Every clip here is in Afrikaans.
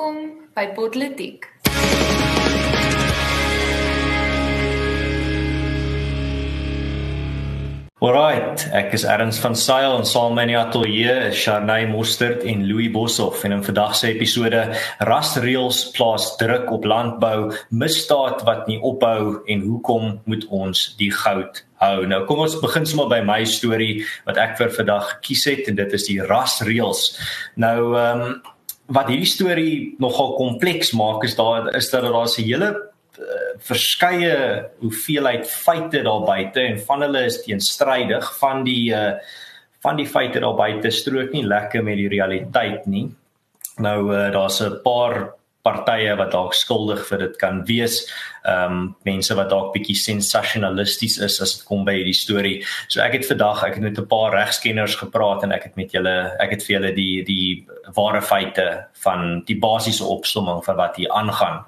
Welkom by Politiek. Alright, ek is Erns van Sail en saam met my ateljee is Sharnay Mostert en Louis Boshoff en in vandag se episode Rasreels plaas druk op landbou, misdaad wat nie ophou en hoekom moet ons die goud hou? Nou kom ons begin sommer by my storie wat ek vir vandag gekies het en dit is die Rasreels. Nou ehm um, wat hierdie storie nogal kompleks maak is daar is dat daar 'n hele Eh, verskeie hoeveelheid feite daar buite en van hulle is teenstrydig van die uh van die feite daar buite strook nie lekker met die realiteit nie. Nou uh daar's 'n paar partye wat dalk skuldig vir dit kan wees. Ehm um, mense wat dalk bietjie sensasionalisties is as dit kom by hierdie storie. So ek het vandag ek het met 'n paar regskenners gepraat en ek het met julle ek het vir julle die die ware feite van die basiese opsomming van wat hier aangaan.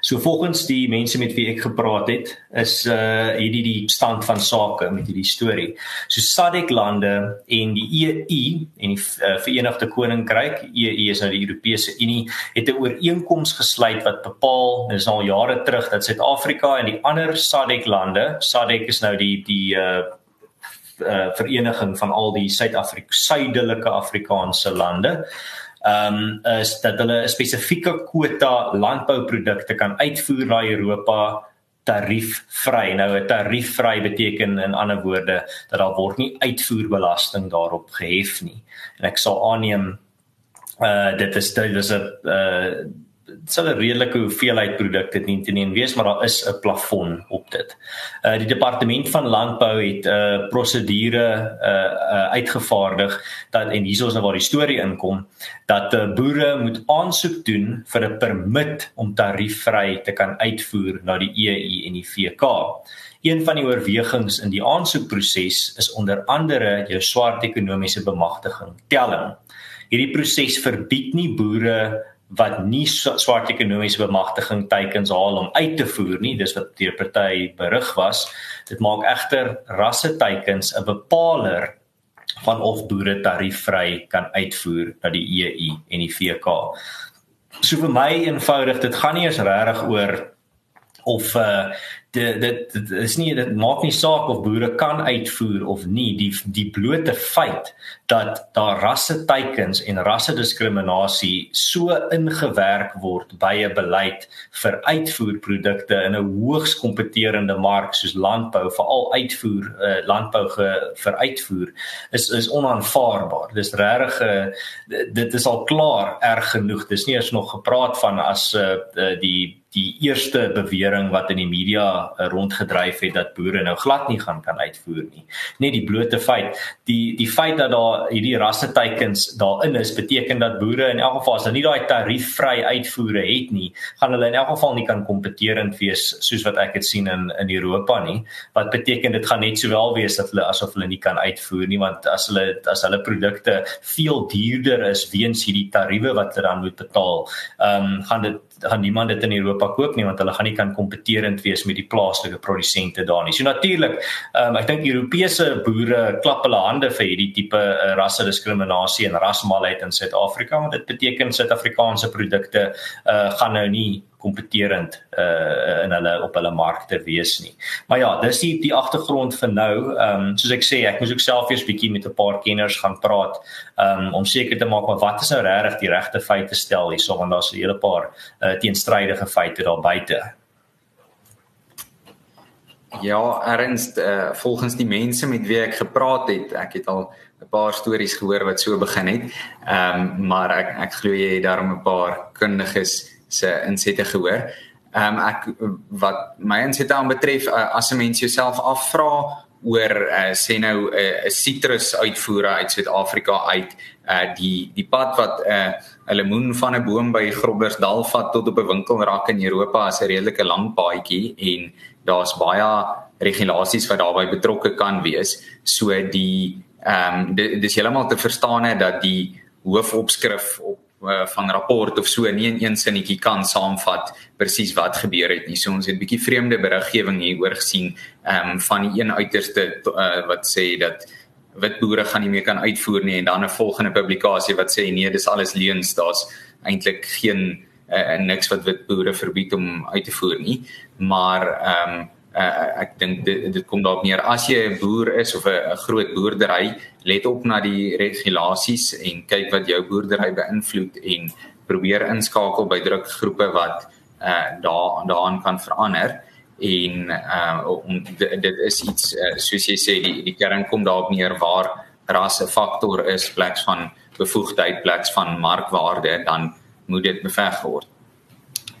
So volgens die mense met wie ek gepraat het, is uh hierdie die stand van sake met hierdie storie. So SADC lande en die EU en die uh, Verenigde Koninkryk, EU is nou die Europese Unie, het 'n ooreenkoms gesluit wat bepaal, dis al jare terug dat Suid-Afrika en die ander SADC lande, SADC is nou die die uh uh vereniging van al die Suid-Afrika suidelike Afrikaanse lande um, is dat hulle 'n spesifieke kwota landbouprodukte kan uitvoer na Europa tariefvry. Nou 'n tariefvry beteken in ander woorde dat daar word nie uitvoerbelasting daarop gehef nie. En ek sal aanneem uh dit is dit is 'n uh sal 'n redelike hoeveelheid produkte nie te neem wees, maar daar is 'n plafon op dit. Uh die departement van landbou het 'n uh, prosedure uh, uh uitgevaardig dat en hier is nou waar die storie inkom dat uh, boere moet aansoek doen vir 'n permit om tariefvry te kan uitvoer na die EU en die VK. Een van die oorwegings in die aansoekproses is onder andere jou swart ekonomiese bemagtiging telling. Hierdie proses verbied nie boere wat nie swart ekonomiese bemagtiging teikens haal om uit te voer nie dis wat deur party berig was dit maak egter rasse teikens 'n bepaler van of boere tariefvry kan uitvoer na die EU en die VK so vir my eenvoudig dit gaan nie eens regtig oor of uh dit dit is nie dit maak nie saak of boere kan uitvoer of nie. Die die blote feit dat daar rasse teikens en rasse diskriminasie so ingewerk word by 'n beleid vir uitvoerprodukte in 'n hoogs kompeterende mark soos landbou veral uitvoer uh, landbou ge, vir uitvoer is is onaanvaarbaar. Dis regtig uh, dit is al klaar erg genoeg. Dis nie eens nog gepraat van as uh, die die eerste bewering wat in die media uh, rondgedryf het dat boere nou glad nie gaan kan uitvoer nie. Net die blote feit, die die feit dat daar hierdie rasseteikens daarin is, beteken dat boere in elk geval as hulle nie daai tariefvry uitvoere het nie, gaan hulle in elk geval nie kan kompeterend wees soos wat ek dit sien in in Europa nie. Wat beteken dit gaan net sowel wees dat hulle asof hulle nie kan uitvoer nie want as hulle as hulle produkte veel duurder is weens hierdie tariewe wat hulle dan moet betaal, ehm um, gaan dit gaan niemand dit in Europa koop nie want hulle gaan nie kan kompeterend wees met die plaaslike produsente daar nie. So natuurlik, um, ek dink Europese boere klap hulle hande vir hierdie tipe uh, rasse diskriminasie en rasmalheid in Suid-Afrika want dit beteken Suid-Afrikaanse produkte uh, gaan nou nie kompeterend uh in hulle op hulle markte wees nie. Maar ja, dis die die agtergrond vir nou. Ehm um, soos ek sê, ek moes ook self eers bietjie met 'n paar kenners gaan praat um om seker te maak wat is nou regtig die regte feite stel hierso want daar's 'n hele paar uh teenstrydige feite daar buite. Ja, erns uh, volgens die mense met wie ek gepraat het, ek het al 'n paar stories gehoor wat so begin het. Ehm um, maar ek ek glo jy het daarom 'n paar kundiges se insette gehoor. Ehm um, ek wat my insette aan betref uh, as 'n mens jouself afvra oor uh, sê nou 'n uh, sitrus uitvoere uit Suid-Afrika uit uh die die pad wat 'n uh, lemoen van 'n boom by Groblersdal vat tot op 'n winkelrak in Europa is 'n redelike lang paadjie en daar's baie regulasies wat daarbey betrokke kan wees. So die ehm um, dis heeltemal te verstaan dat die hoofopskrif op uh, van rapport of so nie in een sinnetjie kan saamvat presies wat gebeur het nie. So ons het 'n bietjie vreemde beriggewing hier oor gesien ehm um, van die een uiterste uh, wat sê dat wit boere gaan nie meer kan uitvoer nie en dan 'n volgende publikasie wat sê nee, dis alles leuns, daar's eintlik geen uh, niks wat wit boere verbied om uit te voer nie. Maar ehm um, uh, ek dink dit dit kom dalk neer as jy 'n boer is of 'n groot boerdery, let op na die regulasies en kyk wat jou boerdery beïnvloed en probeer inskakel by drukgroepe wat uh daar daaraan kan verander en uh om dit, dit is iets uh, soos jy sê die die kern kom daarop neer waar ras 'n faktor is pleks van bevoegdheid pleks van markwaarde dan moet dit beveg word.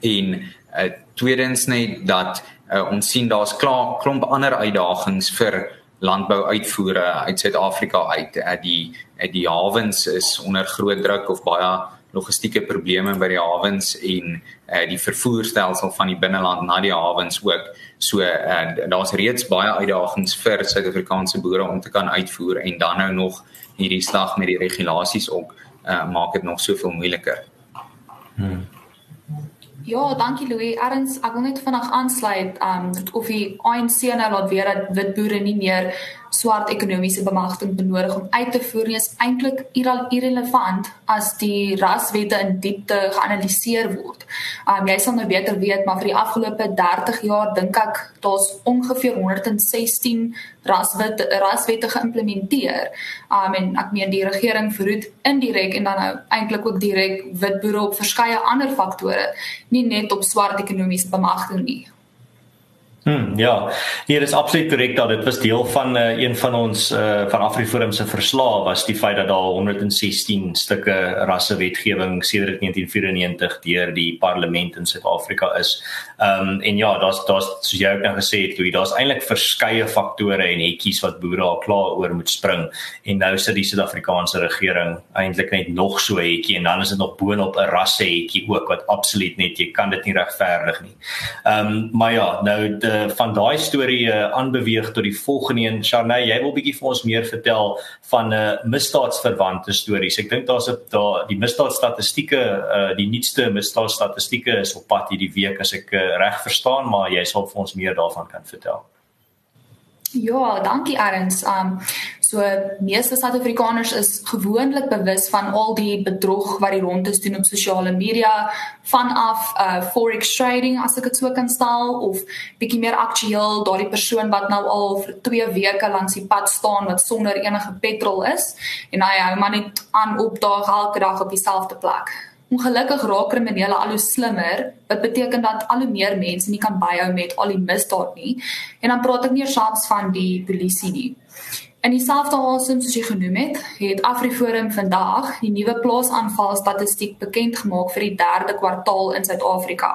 En uh tweedens net dat uh, ons sien daar's klaar klomp ander uitdagings vir landbouuitvoere uit Suid-Afrika uit. Uh, die uh, die hawens is onder groot druk of baie logistieke probleme by die hawens en uh, die vervoerstelsel van die binneland na die hawens ook. So uh, daar's reeds baie uitdagings vir Suid-Afrikaanse boere om te kan uitvoer en dan nou nog hierdie slag met die regulasies ook uh, maak dit nog soveel moeiliker. Hmm. Ja, dankie Louis. Erns, ek wil net vinnig aansluit um of die ANC nou laat weer dat wit boere nie meer swart ekonomiese bemagtiging benodig om uit te voer nie is eintlik irrelevant as die raswette in diepte geanaliseer word. Um jy sal nou beter weet, maar vir die afgelope 30 jaar dink ek daar's ongeveer 116 raswette raswette geïmplementeer. Um en ek meen die regering verhoed indirek en dan nou eintlik ook direk wit boere op verskeie ander faktore, nie net op swart ekonomiese bemagtiging nie. Hmm, ja, hier is absoluut korrek dat dit was deel van uh, een van ons uh, van Afriforum se verslae was die feit dat daar 116 stukke rassewetgewing sedert 1994 deur die parlement in Suid-Afrika is. Ehm um, en ja, daar's daar's soos jy ook nou gesê het, Louis, daar's eintlik verskeie faktore en hekkies wat boere al klaar oor moet spring en nou sit die Suid-Afrikaanse regering eintlik net nog so hekkie en dan is dit nog boonop 'n rasse hekkie ook wat absoluut net jy kan dit nie regverdig nie. Ehm um, maar ja, nou die van daai storie uh, aanbeweeg tot die volgende een. Sharnay, jy wil bietjie vir ons meer vertel van 'n uh, eh, misdaadsverwante stories. Ek dink daar's 'n daar die misdaadstatistieke, uh, die nuutste misdaadstatistieke is op pad hierdie week as ek uh, reg verstaan, maar jy sal vir ons meer daarvan kan vertel. Ja, dankie Arends. Um so meeste Suid-Afrikaners is gewoonlik bewus van al die bedrog wat die rond is doen op sosiale media vanaf uh forex trading as ek dit so kan stel of bietjie meer aktueel daardie persoon wat nou al vir 2 weke langs die pad staan wat sonder enige petrol is en hy hou maar net aan opdaag elke dag op dieselfde plek. Ongelukkig raak kriminele al hoe slimmer, wat beteken dat al hoe meer mense nie kan byhou met al die misdaad nie. En dan praat ek nie eers van die polisie nie. In dieselfde asem soos jy genoem het, het Afriforum vandag die nuwe plaasaanval statistiek bekend gemaak vir die 3de kwartaal in Suid-Afrika.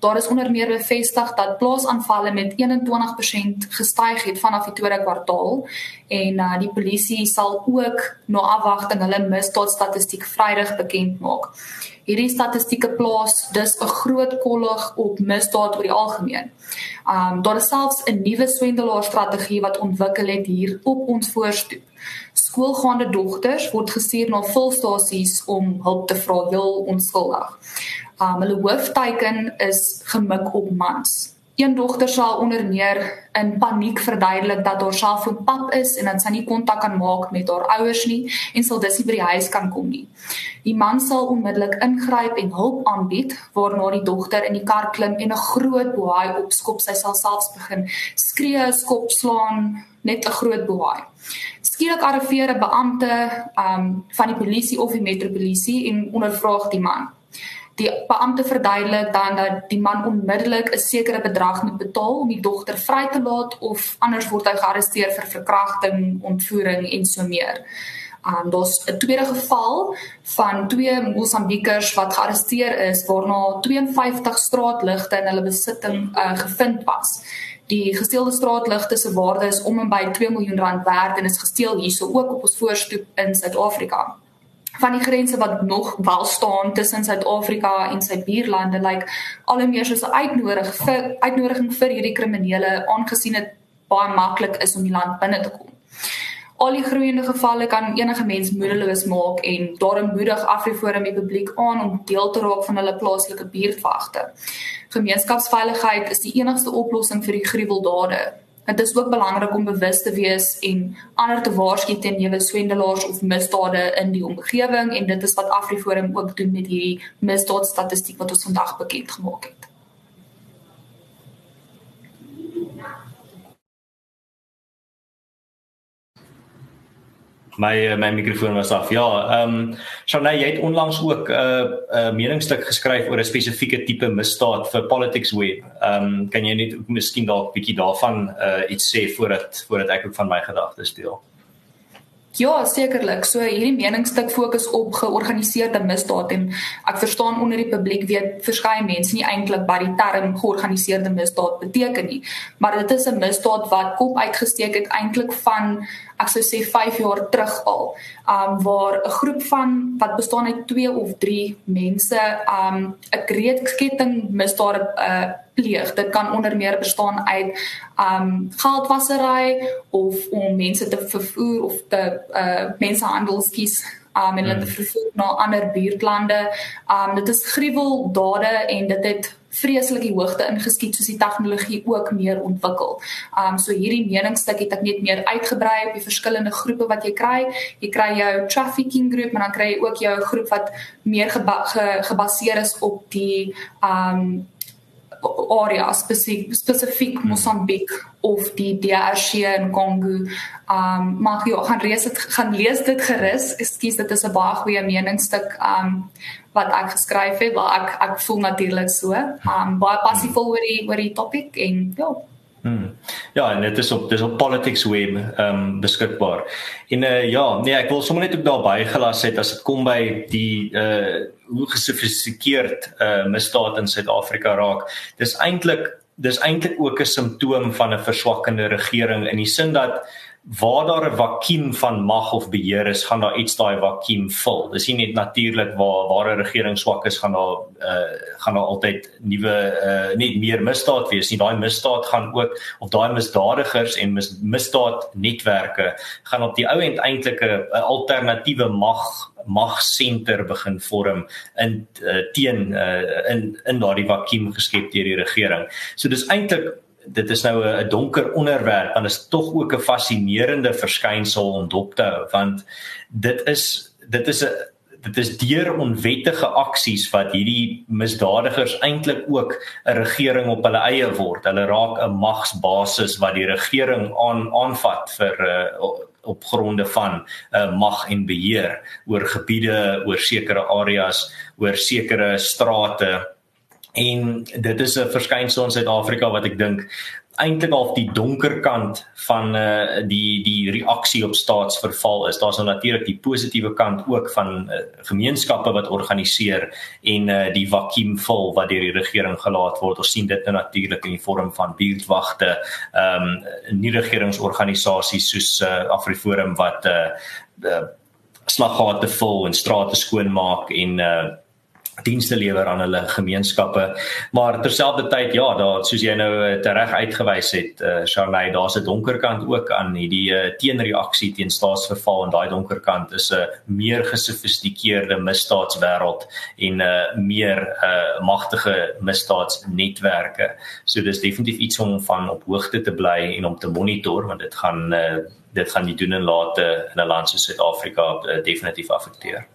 Daar is onder meer bevestig dat plaasaanvalle met 21% gestyg het vanaf die tweede kwartaal en uh, die polisie sal ook na afwagting hulle misdaadstatistiek Vrydag bekend maak. Hierdie statistieke plaas dus 'n groot kollig op misdaad oor die algemeen. Um daar is selfs 'n nuwe swendelaarstrategie wat ontwikkel het hier op ons voorstoep. Skoolgaande dogters word gestuur na volstasies om hulp te vra, heel onskuldig. Um hulle hoofteiken is gemik op mans. Een dogter sal onder meer in paniek verduidelik dat haar selfoon pap is en dat sy nie kontak kan maak met haar ouers nie en sal dus nie by die huis kan kom nie. Die man sal onmiddellik ingryp en hulp aanbied waarna die dogter in die kar klim en 'n groot boei opskop. Sy sal selfs begin skree, skop, slaan, net 'n groot boei. Skielik arriveer 'n beampte um, van die polisie of die metropolisie en ondervraag die man. Die beampte verduidelik dan dat die man onmiddellik 'n sekere bedrag moet betaal om die dogter vry te laat of anders word hy gearresteer vir verkrachting, ontvoering en so meer. Um daar's 'n tweede geval van twee Mosambikers wat gearresteer is waarna 52 straatligte in hulle besitting uh, gevind was. Die gesteelde straatligte se waarde is om en by 2 miljoen rand werd en is gesteel hierso ook op ons voorstoep in Suid-Afrika van die grense wat nog wel staan tussen Suid-Afrika en sy buurlande lyk like, al hoe meer soos 'n uitnodig vir uitnodiging vir hierdie kriminele aangesien dit baie maklik is om die land binne te kom. Al die groeiende gevalle kan enige mens moedeloos maak en daarom moedig Afriforum die publiek aan om deel te raak van hulle plaaslike buurtwagte. Gemeenskapsveiligheid is die enigste oplossing vir die gruweldade Dit is ook belangrik om bewus te wees en ander te waarsku teen neuwe swendelaars of misdade in die omgewing en dit is wat AfriForum ook doen met hierdie misdaadstatistiek wat ons vandag bekend gemaak het. My eh, my mikrofoon was af. Ja, ehm um, Shanay, jy het onlangs ook 'n uh, 'n uh, meningsstuk geskryf oor 'n spesifieke tipe misdaad vir Politics Web. Ehm um, kan jy net miskien dalk bietjie daarvan uh, iets sê voordat voordat ek ook van my gedagtes deel? Ja, sekerlik. So hierdie meningsstuk fokus op georganiseerde misdaad en ek verstaan onder die publiek weet verskeie mense nie eintlik wat die term georganiseerde misdaad beteken nie. Maar dit is 'n misdaad wat kop uitgesteek het eintlik van ek sou sê 5 jaar terug al, um waar 'n groep van wat bestaan uit 2 of 3 mense um 'n kreetketting misdade uh, pleeg. Dit kan onder meer bestaan uit um geldwasery of om mense te vervoer of te uh, mensenhandel skies um en hulle te hmm. vervoer na ander buurtlande. Um dit is gruweldade en dit het vreeslik die hoogte ingeskiet soos die tegnologie ook meer ontwikkel. Um so hierdie meningsstuk het ek net meer uitgebrei op die verskillende groepe wat jy kry. Jy kry jou trafficking groep, maar dan kry jy ook jou groep wat meer geba ge gebaseer is op die um area spesifiek spesifiek hmm. Mosambiek of die DRC in Kongo. Um maar jy gaan lees dit gaan lees dit gerus. Ekskuus, dit is 'n baie goeie meningsstuk um wat ek geskryf het, waar ek ek voel natuurlik so. Um baie passievol oor die oor die topik en ja. Hmm. Ja, en dit is op dis op politics web ehm um, beskikbaar. En uh, ja, nee, ek wil sommer net ook daarby gelas het as dit kom by die uh hoe gesofistikeerd uh misdaad in Suid-Afrika raak. Dis eintlik dis eintlik ook 'n simptoom van 'n verswakkende regering in die sin dat waar daar 'n vakuum van mag of beheer is, gaan daar iets daai vakuum vul. Dis nie net natuurlik waar waar 'n regering swak is, gaan daar uh gaan daar altyd nuwe uh net meer misdaad wees nie. Daai misdaad gaan ook of daai misdadigers en mis, misdaadnetwerke gaan op die ou end eintlik 'n alternatiewe mag magsenter begin vorm in uh, teen uh, in in daardie vakuum geskep deur die regering. So dis eintlik dit is nou 'n donker onderwerp en is tog ook 'n fascinerende verskynsel om dop te hou want dit is dit is 'n dit is deur onwettige aksies wat hierdie misdadigers eintlik ook 'n regering op hulle eie word. Hulle raak 'n magsbasis wat die regering aan aanvat vir uh, op gronde van uh, mag en beheer oor gebiede, oor sekere areas, oor sekere strate En dit is 'n verskynsel in Suid-Afrika wat ek dink eintlik al die donker kant van uh die die reaksie op staatsverval is. Daar's nou natuurlik die positiewe kant ook van uh, gemeenskappe wat organiseer en uh die vakuum vul wat deur die regering gelaat word. Ons sien dit nou natuurlik in die vorm van buurtwagte, ehm um, nie regeringsorganisasies soos uh AfriForum wat uh, uh slaggate vul en strate skoonmaak en uh dienste lewer aan hulle gemeenskappe. Maar terselfdertyd ja, daar soos jy nou eh, tereg uitgewys het, uh, Charley, daar's 'n donker kant ook aan hierdie uh, teenreaksie teen staatsverval en daai donker kant is 'n uh, meer gesofistikeerde misdaadswêreld en 'n uh, meer uh, magtige misdaadsnetwerke. So dis definitief iets om van op hoogte te bly en om te monitor want dit gaan uh, dit gaan die doen en late in 'n land soos Suid-Afrika uh, definitief affekteer.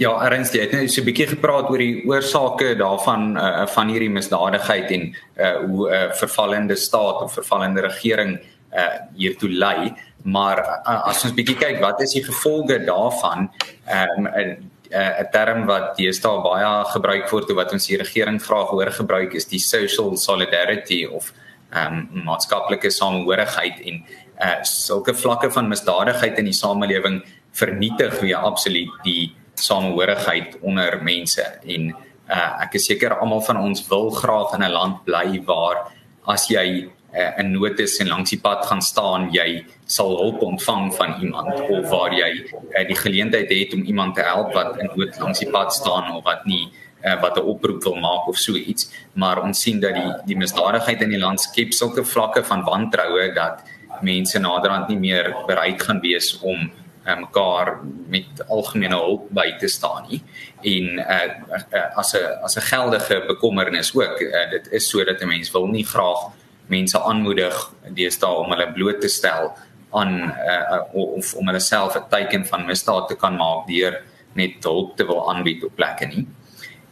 Ja, Ernst, jy het net so 'n bietjie gepraat oor die oorsake daarvan uh, van hierdie misdadigheid en uh, hoe 'n uh, vervallende staat of vervallende regering uh, hiertoe lei. Maar uh, as ons bietjie kyk, wat is die gevolge daarvan? Ehm, 'n um, 'n term wat deesdae baie gebruik word of wat ons die regering graag hoor gebruik is die social solidarity of ehm um, maatskaplike samehorigheid en uh, sulke vlakke van misdadigheid in die samelewing vernietig weer absoluut die samehorigheid onder mense en uh, ek is seker almal van ons wil graag in 'n land bly waar as jy uh, 'n nood is en langs die pad gaan staan jy sal hulp ontvang van iemand of waar jy uh, die geleentheid het om iemand te help wat in nood langs die pad staan of wat nie uh, wat 'n oproep wil maak of so iets. Maar ons sien dat die die misdadigheid in die land skep sulke vlakke van wantroue dat mense naderhand nie meer bereid gaan wees om uh, mekaar met algemene hulp by te staan nie en uh, uh, as 'n as 'n geldige bekommernis ook uh, dit is sodat 'n mens wil nie graag mense aanmoedig deesdae om hulle bloot te stel aan uh, of om hulle self 'n teken van misdaad te kan maak deur net hulp te wil aanbied op plekke nie.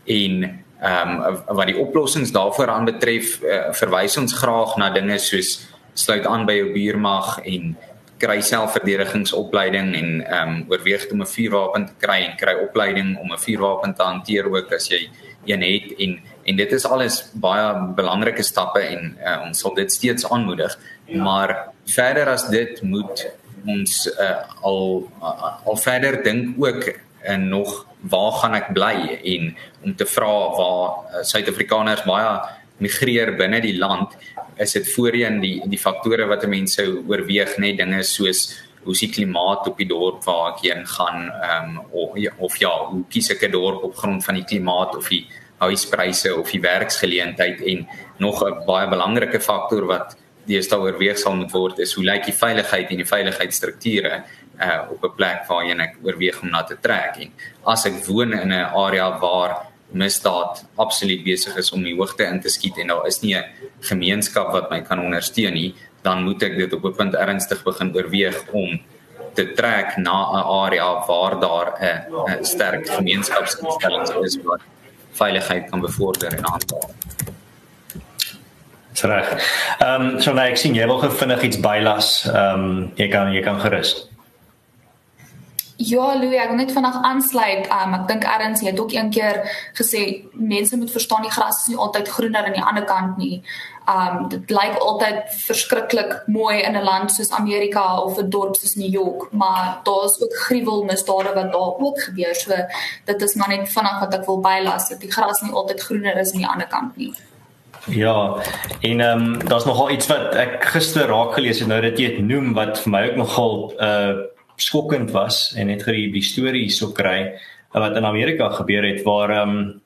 En ehm um, wat die oplossings daarvoor aanbetref, uh, verwys ons graag na dinge soos sluit aan by jou buurmag en kry selfverdedigingsopleiding en ehm um, oorweeg om 'n vuurwapen te kry en kry opleiding om 'n vuurwapen te hanteer ook as jy een het en en dit is alles baie belangrike stappe en uh, ons sal dit steeds aanmoedig. Maar verder as dit moet ons uh, al uh, al verder dink ook en nog waar gaan ek bly en om te vra waar Suid-Afrikaners uh, baie migreer binne die land is dit voorheen die die faktore wat mense oorweeg net dinge soos hoe is die klimaat op die dorp waar ek heen gaan ehm um, of, ja, of ja hoe kies ek 'n dorp op grond van die klimaat of die huispryse of die werksgeleentheid en nog 'n baie belangrike faktor wat deesdae oorweeg sal moet word is hoe lyk die veiligheid en die veiligheidsstrukture uh, op 'n plek waarheen ek oorweeg om na te trek. En as ek woon in 'n area waar misdaad absoluut besig is om die hoogte in te skiet en daar is nie 'n gemeenskap wat my kan ondersteun nie, dan moet ek dit op 'n punt ernstig begin oorweeg om te trek na 'n area waar daar 'n sterk gemeenskapsinstelling is wat veiligheid kan bevorder en aantal. Reg. Ehm um, so nou ek sien jy wil gevindig iets bylas. Ehm um, jy kan jy kan gerus. Ja, Louis, ek wil net vanaand aansluit. Um, ek dink Erns het ook een keer gesê mense moet verstaan die gras is nie altyd groener aan die ander kant nie. Um dit lyk altyd verskriklik mooi in 'n land soos Amerika of 'n dorp soos New York, maar daar's ook gruwelmisdade wat daar ook gebeur. So dit is maar net vanaand wat ek wil bylas dat die gras nie altyd groener is aan die ander kant nie. Ja, en ehm um, daar's nogal iets wat ek gister raak gelees het nou dat jy dit noem wat vir my ook nogal uh skokkend was en net gerie die storie hierso kry eh, wat in Amerika gebeur het waar ehm um,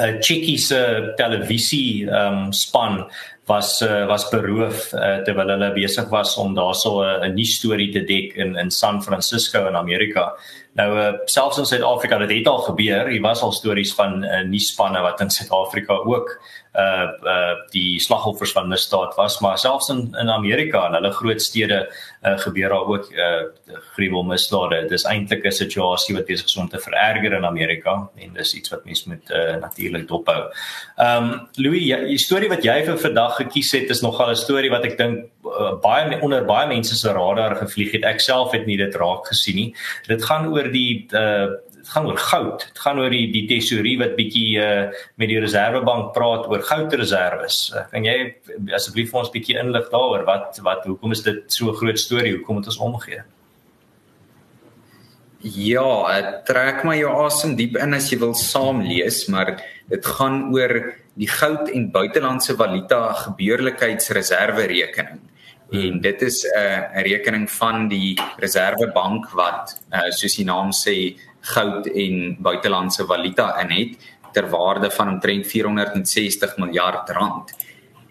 'n chickie se televisie ehm um, span was uh, was beroof uh, terwyl hulle besig was om daarso 'n nuus storie te dek in in San Francisco in Amerika. Nou uh, selfs in Suid-Afrika het dit al gebeur. Hier was al stories van uh, nuusspanne wat in Suid-Afrika ook uh uh die slagoffers van misdaad was maar selfs in in Amerika en hulle groot stede uh gebeur daar ook uh gruwelmisdade. Dis eintlik 'n situasie wat besig is om te vererger in Amerika en dis iets wat mense moet uh natuurlik dophou. Um Louis, die storie wat jy vir vandag gekies het is nogal 'n storie wat ek dink uh, baie onder baie mense se radar gevlieg het. Ek self het nie dit raak gesien nie. Dit gaan oor die uh dit gaan oor goud. Dit gaan oor die die tesorie wat bietjie uh met die reservebank praat oor goudreserwes. Uh, kan jy asseblief vir ons bietjie inlig daaroor wat wat hoekom is dit so 'n groot storie? Hoekom moet ons omgee? Ja, trek my jou asem diep in as jy wil saam lees, maar dit gaan oor die goud en buitelandse valuta gebeurlikheidsreserve rekening. En dit is 'n uh, rekening van die Reservebank wat uh, soos die naam sê goud en buitelandse valuta in het ter waarde van omtrent 460 miljard rand.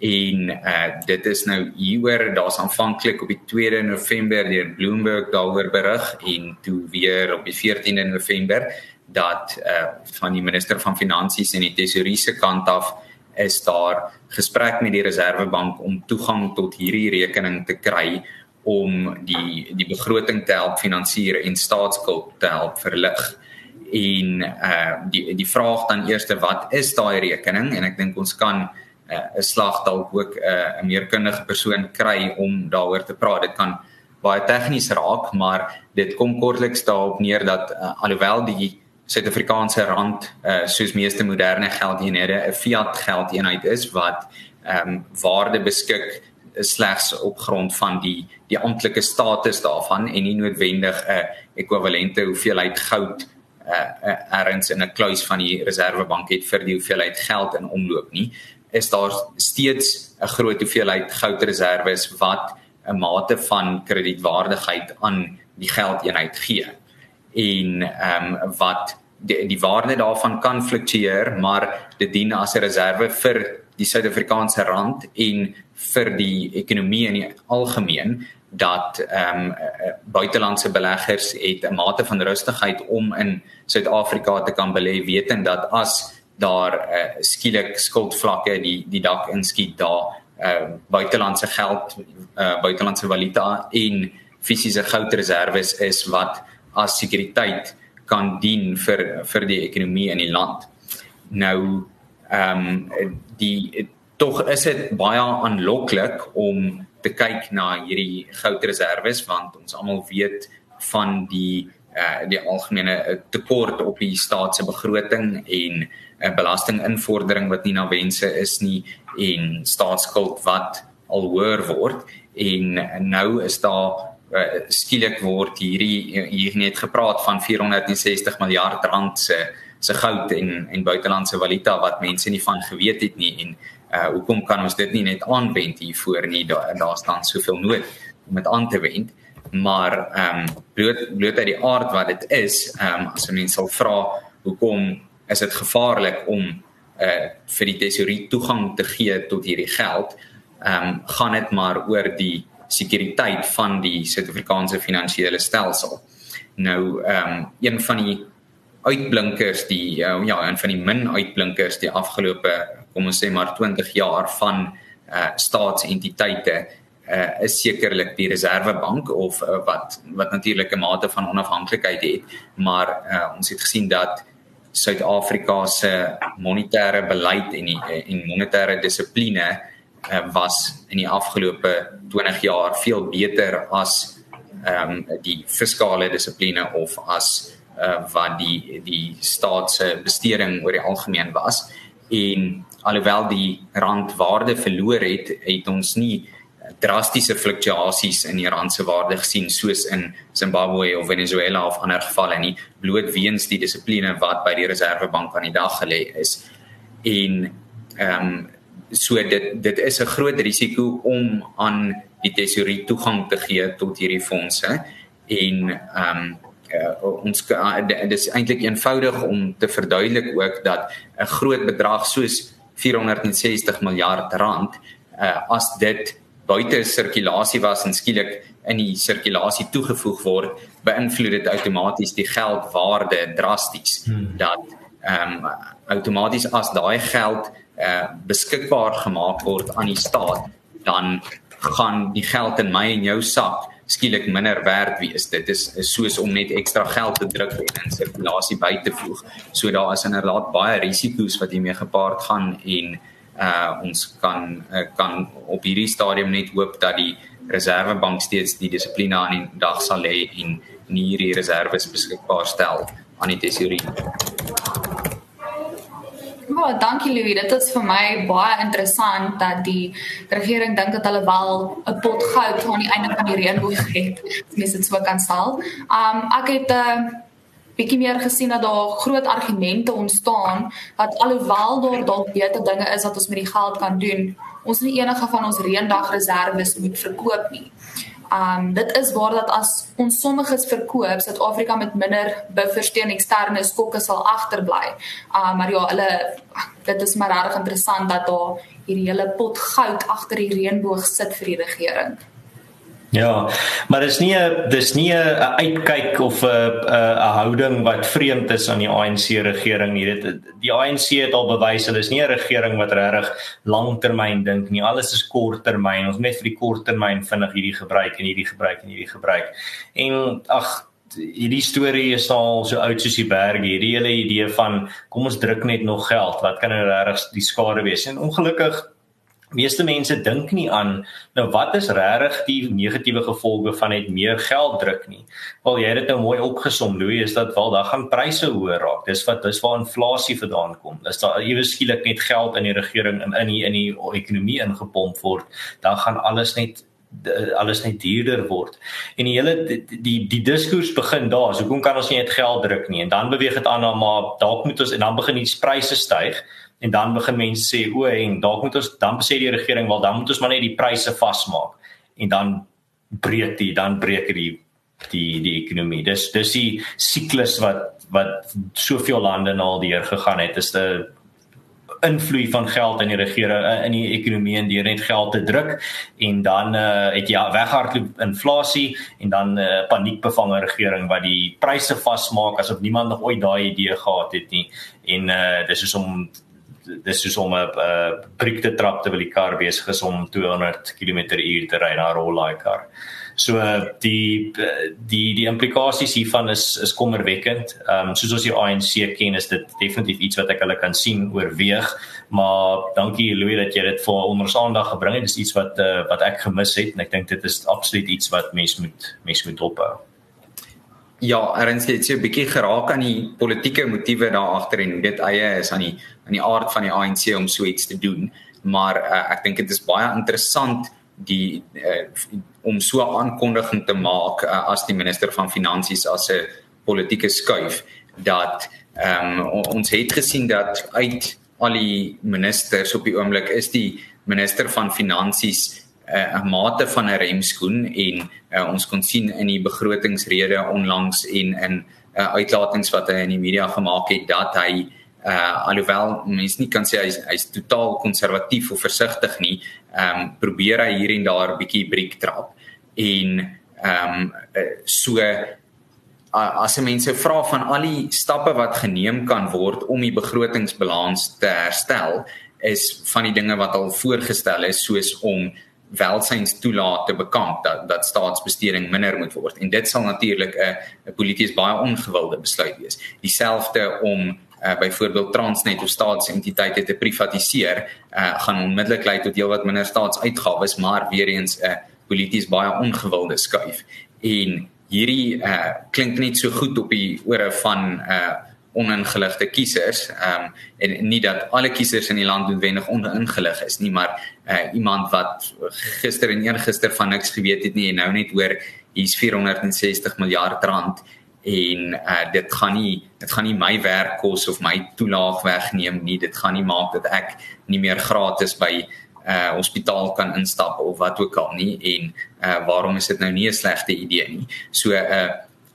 En uh dit is nou hieroor daar's aanvanklik op die 2de November deur Bloomberg daaroor berig en toe weer op die 14de November dat uh van die minister van finansies en die tesourier se kant af is daar gesprek met die Reservebank om toegang tot hierdie rekening te kry om die die begroting te help finansier en staatsskuld te help verlig. En uh die die vraag dan eerste wat is daai rekening en ek dink ons kan 'n uh, slag dalk ook 'n uh, meer kundige persoon kry om daaroor te praat. Dit kan baie tegnies raak, maar dit kom kortliks daarop neer dat uh, alhoewel die Suid-Afrikaanse rand uh soos meeste moderne geldeenhede 'n fiat geldeenheid is wat ehm um, waarde beskik slegs op grond van die die amptelike status daarvan en nie noodwendig 'n ekwivalente hoeveelheid goud uh, uh erns in 'n kluis van die reservebank het vir die hoeveelheid geld in omloop nie is daar steeds 'n groot hoeveelheid goudreserwes wat 'n mate van kredietwaardigheid aan die geldeenheid gee. En ehm um, wat die, die waarde daarvan kan fluktueer maar dit dien as 'n reserve vir die Suid-Afrikaanse rand en vir die ekonomie in die algemeen dat ehm um, buitelandse beleggers het 'n mate van rustigheid om in Suid-Afrika te kan belê wetend dat as daar uh, skielik skuldvlakke die die dak inskiet daar uh buitelandse geld, uh buitelandse valuta en fisiese goudreserwes is wat as sekuriteit kan dien vir vir die ekonomie in die land. Nou ehm um, die tog is dit baie aanloklik om te kyk na hierdie goudreserwes want ons almal weet van die uh die algemene uh, tekort op die staat se begroting en 'n uh, belastinginvordering wat nie na wense is nie en staatsskuld wat al hoër word. En nou is daar uh, skielik word hierdie hier net gepraat van 460 miljard rand se se goud en en buitelandse valuta wat mense nie van geweet het nie en uh hoekom kan ons dit nie net aanwend hiervoor nie? Daar daar staan soveel nood om dit aan te wend maar ehm um, bloot bloot uit die aard wat dit is ehm um, as 'n mens sal vra hoekom is dit gevaarlik om uh vir die tesourier toegang te gee tot hierdie geld? Ehm um, gaan dit maar oor die sekuriteit van die Suid-Afrikaanse finansiële stelsel. Nou ehm um, een van die uitblinkers die uh, ja een van die min uitblinkers die afgelope kom ons sê maar 20 jaar van uh staatsentiteite uh is sekerlik die Reservebank of uh, wat wat natuurlik 'n mate van onafhanklikheid het maar uh ons het gesien dat Suid-Afrika se monetêre beleid en die, en monetêre dissipline uh, was in die afgelope 20 jaar veel beter as ehm um, die fiskale dissipline of as uh, wat die die staat se besteding oor die algemeen was. En alhoewel die rand waarde verloor het het ons nie drastiese fluktuasies in die rand se waarde gesien soos in Zimbabwe of Venezuela of ander gevalle nie bloot weens die dissipline wat by die Reservebank aan die dag gelê is. En ehm um, so dit dit is 'n groot risiko om aan die tesourier toegang te gee tot hierdie fondse en ehm um, uh, ons uh, dit is eintlik eenvoudig om te verduidelik ook dat 'n groot bedrag soos 460 miljard rand uh, as dit buite sirkulasie was en skielik in die sirkulasie toegevoeg word beïnvloed dit outomaties die geldwaarde drasties hmm. dat ehm um, outomaties as daai geld uh, beskikbaar gemaak word aan die staat dan gaan die geld in my en jou sak skielik minder werd wees. Dit is, is soos om net ekstra geld te druk en in sirkulasie by te voeg. So daar is inderdaad baie risiko's wat hiermee gepaard gaan en uh ons kan uh, kan op hierdie stadium net hoop dat die Reservebank steeds die dissipline aan die dag sal lê en nie hierdie reserves beskikbaar stel aan die tesourier. Ja, dankie Louis. Dit is vir my baie interessant dat die regering dink dat hulle wel 'n pot goud aan die einde van die reënboog het. Mens dit so kan stel. Um ek het 'n uh, bietjie meer gesien dat daar groot argumente ontstaan dat alhoewel daar dalk beter dinge is wat ons met die geld kan doen, ons nie enige van ons reëndagreserwes moet verkoop nie. Um dit is waar dat as ons sommiges verkoop, Suid-Afrika met minder buffers teen eksterne skokke sal agterbly. Um maar ja, hulle dit is maar regtig interessant dat daar hierdie hele pot goud agter die reënboog sit vir die regering. Ja, maar dis nie 'n dis nie 'n uitkyk of 'n 'n houding wat vreemd is aan die ANC regering nie. Dit die ANC het al bewys hulle is nie 'n regering wat regtig langtermyn dink nie. Alles is korttermyn. Ons net vir die korttermyn vinnig hierdie gebruik en hierdie gebruik en hierdie gebruik. En ag hierdie storie is al so oud soos die berg. Hierdie hele idee van kom ons druk net nog geld. Wat kan nou regtig die skade wees? En ongelukkig meeste mense dink nie aan nou wat is regtig die negatiewe gevolge van net meer geld druk nie. Wel jy het dit nou mooi opgesom Louis is dat wel dan gaan pryse hoër raak. Dis wat dis waar inflasie vandaan kom. Dis daar ewe skielik net geld in die regering in in die in die ekonomie ingepomp word, dan gaan alles net alles net duurder word. En die hele die die, die diskurs begin daar. So hoekom kan ons nie net geld druk nie? En dan beweeg dit aan na maar dalk moet ons en dan begin die pryse styg en dan begin mense sê o en dalk moet ons dan sê die regering wel dan moet ons maar net die pryse vasmaak en dan breek die dan breek die die die ekonomie. Dis dis die siklus wat wat soveel lande na al deur gegaan het. Dis 'n invloed van geld in die regering eh, in die ekonomie en deur net geld te druk en dan uh, het jy ja, weghardloop inflasie en dan 'n uh, paniekbevange regering wat die pryse vasmaak asof niemand nog ooit daai idee gehad het nie en uh, dis is om dis soos om 'n briek te trap terwyl die kar besig is om 200 km/h te ry na 'n rollaai kar. So die die die implikasies hiervan is is kommerwekkend. Ehm um, soos ons die ANC ken is dit definitief iets wat ek hulle kan sien oorweeg, maar dankie Louis dat jy dit vir ons aandag gebring het. Dis iets wat uh, wat ek gemis het en ek dink dit is absoluut iets wat mens moet mens moet ophou. Ja, erns het so 'n bietjie geraak aan die politieke motiewe daar agter en dit eie is aan die aan die aard van die ANC om so iets te doen. Maar uh, ek dink dit is baie interessant die uh, om so 'n aankondiging te maak uh, as die minister van finansies as 'n politieke skuif dat ehm um, ons het gesien dat uit al die ministers op die oomblik is die minister van finansies 'n uh, mate van 'n remskoen en uh, ons kon sien in die begrotingsrede onlangs en in uh, uitlatings wat hy in die media gemaak het dat hy uh, alhoewel mense nie kan sê hy's hy's totaal konservatief of versigtig nie, ehm um, probeer hy hier en daar 'n bietjie breek trap. En ehm um, so as mense vra van al die stappe wat geneem kan word om die begrotingsbalans te herstel is van die dinge wat al voorgestel is soos om welsynstoelaat te bekamp dat dat staatsbesteding minder moet word en dit sal natuurlik 'n polities baie ongewilde besluit wees. Dieselfde om uh, byvoorbeeld Transnet of staatsentiteite te privatiseer, uh, gaan onmiddellik lei tot heelwat minder staatsuitgawes, maar weer eens 'n uh, polities baie ongewilde skuif. En hierdie uh, klink net so goed op die ore van uh, oningeligte kiesers. Ehm um, en nie dat alle kiesers in die land noodwendig oningelig is nie, maar uh, iemand wat gister en eergister van niks geweet het nie en nou net hoor hier's 460 miljard rand en uh, dit gaan nie dit gaan nie my werk kos of my toelaag wegneem nie. Dit gaan nie maak dat ek nie meer gratis by 'n uh, hospitaal kan instap of wat ook al nie en uh, waarom is dit nou nie 'n slegte idee nie. So 'n uh,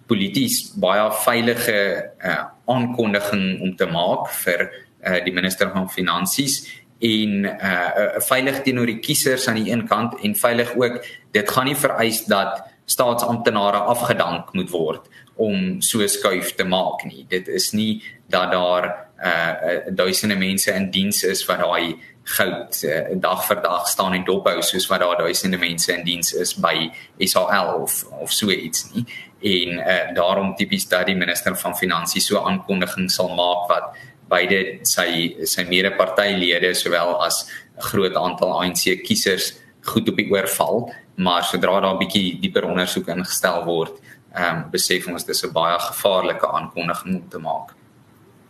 polities baie veilige uh, aankondiging om te maak vir uh, die minister van finansies en uh veilig teenoor die kiesers aan die een kant en veilig ook dit gaan nie vereis dat staatsamptenare afgedank moet word om so skuif te maak nie. Dit is nie dat daar uh duisende mense in diens is wat daai goud uh, dag vir dag staan en dophou soos wat daar duisende mense in diens is by SAL of of so iets nie. En uh, daarom tipies dat die minister van finansies so aankondiging sal maak wat beide sy sy mede-partylede sowel as 'n groot aantal ANC kiesers goed op die oor val. Maar sodra daar 'n bietjie dieper ondersoek ingestel word ehm um, besef ons dis 'n baie gevaarlike aankondiging om te maak.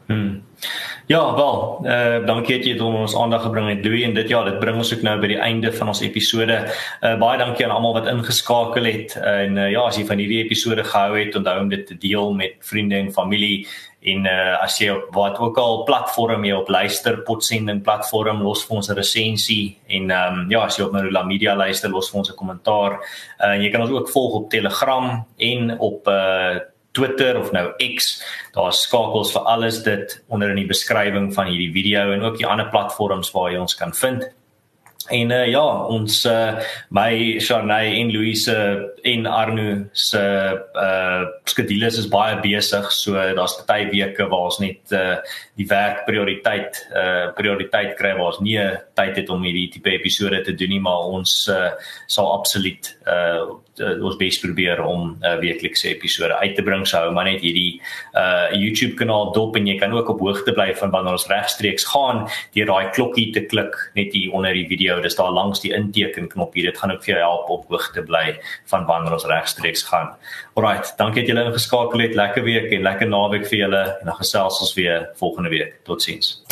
Hmm. Ja, wel, eh uh, dankie dat jy dit ons aandag gebring het, Louis, en dit ja, dit bring ons ook nou by die einde van ons episode. Eh uh, baie dankie aan almal wat ingeskakel het. En uh, ja, as jy van hierdie episode gehou het, onthou om dit te deel met vriende en familie en eh uh, as jy op wat ook al platform jy op luister, potsending platform los vir ons 'n resensie en ehm um, ja, as jy op Marula Media luister, los vir ons 'n kommentaar. Eh uh, jy kan ons ook volg op Telegram en op eh uh, Twitter of nou X. Daar's skakels vir alles dit onder in die beskrywing van hierdie video en ook die ander platforms waar jy ons kan vind. En uh, ja, ons uh, my Sharnay en Louise en Arno se uh skedules is baie besig. So daar's baie weke waar ons net uh die werk prioriteit uh prioriteit kry waar ons nie tyd het om hierdie tipe episode te doen nie, maar ons uh sal absoluut uh, ons bes probeer om 'n uh, weeklikse episode uit te bring. So hou maar net hierdie uh YouTube kanaal dop en jy kan ook op hoogte bly van wanneer ons regstreeks gaan deur daai klokkie te klik net hier onder die video. Dis daar langs die inteken knop hier. Dit gaan ook vir jou help op hoogte bly van wanneer ons regstreeks gaan. Alrite, dankie dat julle ingeskakel het. Lekker week en lekker naweek vir julle en dan gesels ons weer volgende week. Totsiens.